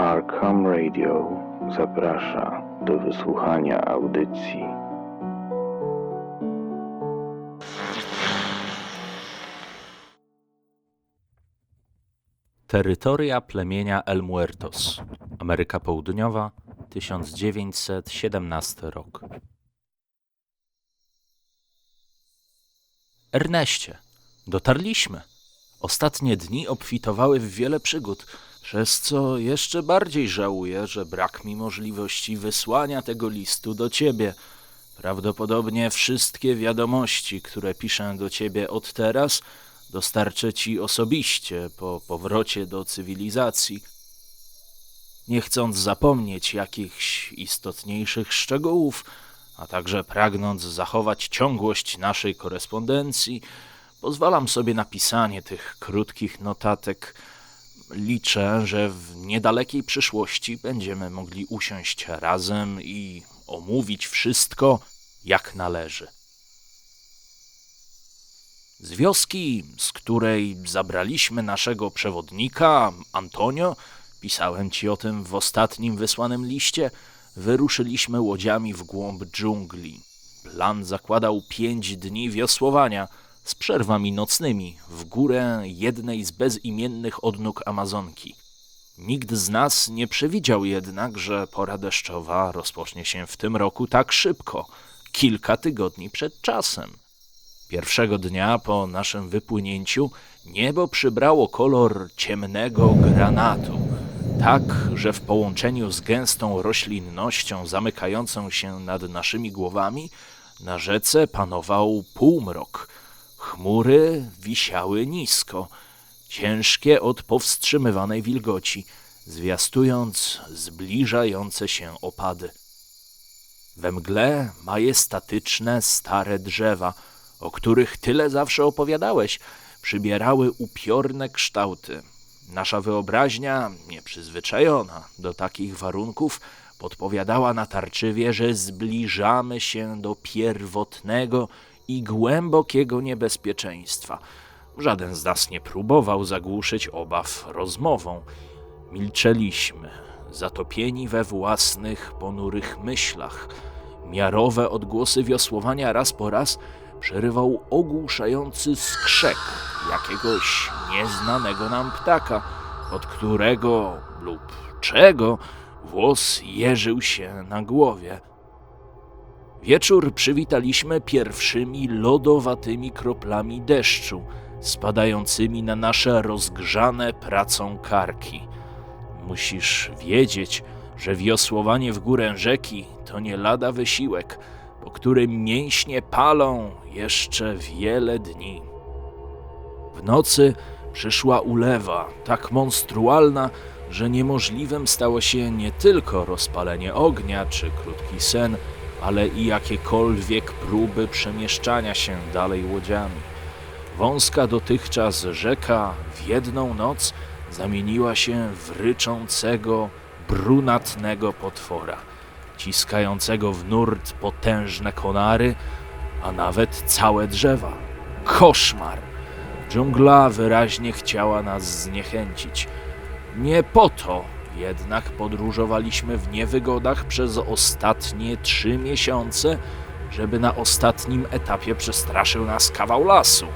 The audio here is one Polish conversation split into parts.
Arkham Radio zaprasza do wysłuchania audycji. Terytoria plemienia El Muertos, Ameryka Południowa, 1917 rok. Erneście, dotarliśmy. Ostatnie dni obfitowały w wiele przygód, przez co jeszcze bardziej żałuję, że brak mi możliwości wysłania tego listu do ciebie. Prawdopodobnie wszystkie wiadomości, które piszę do ciebie od teraz, dostarczę ci osobiście po powrocie do cywilizacji. Nie chcąc zapomnieć jakichś istotniejszych szczegółów, a także pragnąc zachować ciągłość naszej korespondencji, pozwalam sobie na pisanie tych krótkich notatek. Liczę, że w niedalekiej przyszłości będziemy mogli usiąść razem i omówić wszystko jak należy. Z wioski, z której zabraliśmy naszego przewodnika, Antonio, pisałem ci o tym w ostatnim wysłanym liście, wyruszyliśmy łodziami w głąb dżungli. Plan zakładał pięć dni wiosłowania z przerwami nocnymi w górę jednej z bezimiennych odnóg Amazonki. Nikt z nas nie przewidział jednak, że pora deszczowa rozpocznie się w tym roku tak szybko, kilka tygodni przed czasem. Pierwszego dnia po naszym wypłynięciu niebo przybrało kolor ciemnego granatu, tak, że w połączeniu z gęstą roślinnością zamykającą się nad naszymi głowami na rzece panował półmrok. Chmury wisiały nisko, ciężkie od powstrzymywanej wilgoci, zwiastując zbliżające się opady. We mgle majestatyczne stare drzewa, o których tyle zawsze opowiadałeś, przybierały upiorne kształty. Nasza wyobraźnia, nieprzyzwyczajona do takich warunków, podpowiadała natarczywie, że zbliżamy się do pierwotnego i głębokiego niebezpieczeństwa. Żaden z nas nie próbował zagłuszyć obaw rozmową. Milczeliśmy, zatopieni we własnych ponurych myślach. Miarowe odgłosy wiosłowania raz po raz przerywał ogłuszający skrzek jakiegoś nieznanego nam ptaka, od którego lub czego włos jeżył się na głowie. Wieczór przywitaliśmy pierwszymi lodowatymi kroplami deszczu, spadającymi na nasze rozgrzane pracą karki. Musisz wiedzieć, że wiosłowanie w górę rzeki to nie lada wysiłek, po którym mięśnie palą jeszcze wiele dni. W nocy przyszła ulewa, tak monstrualna, że niemożliwym stało się nie tylko rozpalenie ognia czy krótki sen, ale i jakiekolwiek próby przemieszczania się dalej łodziami. Wąska dotychczas rzeka w jedną noc zamieniła się w ryczącego, brunatnego potwora, ciskającego w nurt potężne konary, a nawet całe drzewa. Koszmar! Dżungla wyraźnie chciała nas zniechęcić. Nie po to jednak podróżowaliśmy w niewygodach przez ostatnie trzy miesiące, żeby na ostatnim etapie przestraszył nas kawał lasu.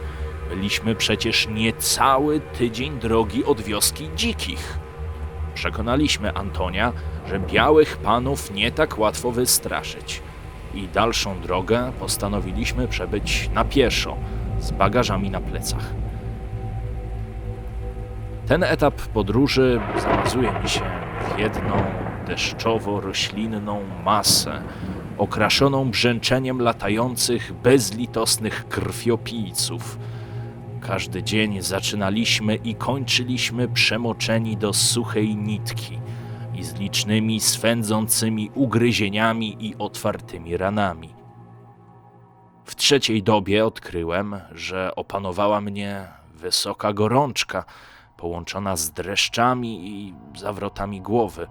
Byliśmy przecież niecały tydzień drogi od wioski dzikich. Przekonaliśmy Antonia, że białych panów nie tak łatwo wystraszyć i dalszą drogę postanowiliśmy przebyć na pieszo, z bagażami na plecach. Ten etap podróży zamazuje mi się w jedną deszczowo-roślinną masę, okraszoną brzęczeniem latających, bezlitosnych krwiopijców. Każdy dzień zaczynaliśmy i kończyliśmy przemoczeni do suchej nitki i z licznymi swędzącymi ugryzieniami i otwartymi ranami. W trzeciej dobie odkryłem, że opanowała mnie wysoka gorączka, połączona z dreszczami i zawrotami głowy.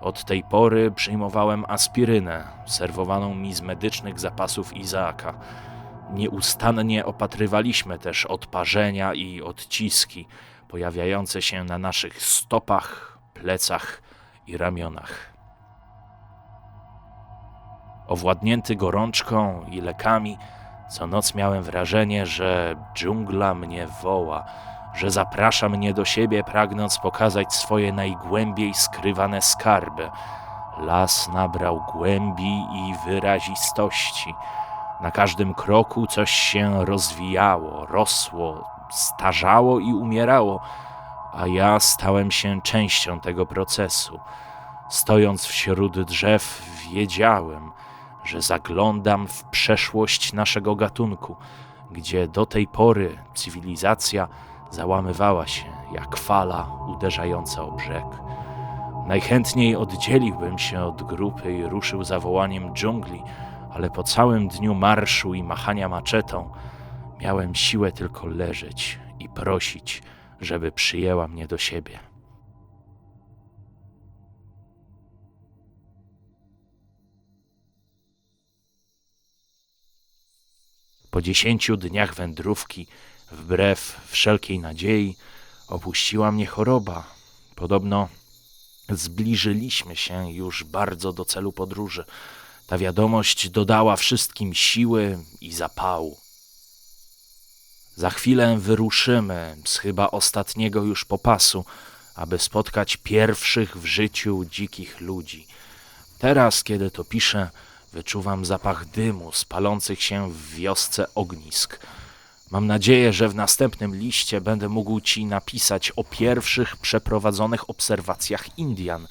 Od tej pory przyjmowałem aspirynę, serwowaną mi z medycznych zapasów Izaaka. Nieustannie opatrywaliśmy też odparzenia i odciski pojawiające się na naszych stopach, plecach i ramionach. Owładnięty gorączką i lekami, co noc miałem wrażenie, że dżungla mnie woła, że zaprasza mnie do siebie, pragnąc pokazać swoje najgłębiej skrywane skarby. Las nabrał głębi i wyrazistości. Na każdym kroku coś się rozwijało, rosło, starzało i umierało, a ja stałem się częścią tego procesu. Stojąc wśród drzew, wiedziałem, że zaglądam w przeszłość naszego gatunku, gdzie do tej pory cywilizacja załamywała się jak fala uderzająca o brzeg. Najchętniej oddzieliłbym się od grupy i ruszył zawołaniem dżungli, ale po całym dniu marszu i machania maczetą miałem siłę tylko leżeć i prosić, żeby przyjęła mnie do siebie. Po dziesięciu dniach wędrówki, wbrew wszelkiej nadziei, opuściła mnie choroba. Podobno zbliżyliśmy się już bardzo do celu podróży. Ta wiadomość dodała wszystkim siły i zapału. Za chwilę wyruszymy z chyba ostatniego już popasu, aby spotkać pierwszych w życiu dzikich ludzi. Teraz, kiedy to piszę, wyczuwam zapach dymu z palących się w wiosce ognisk. Mam nadzieję, że w następnym liście będę mógł Ci napisać o pierwszych przeprowadzonych obserwacjach Indian.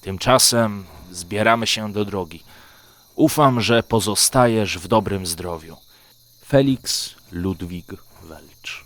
Tymczasem zbieramy się do drogi. Ufam, że pozostajesz w dobrym zdrowiu. Felix Ludwig Welcz.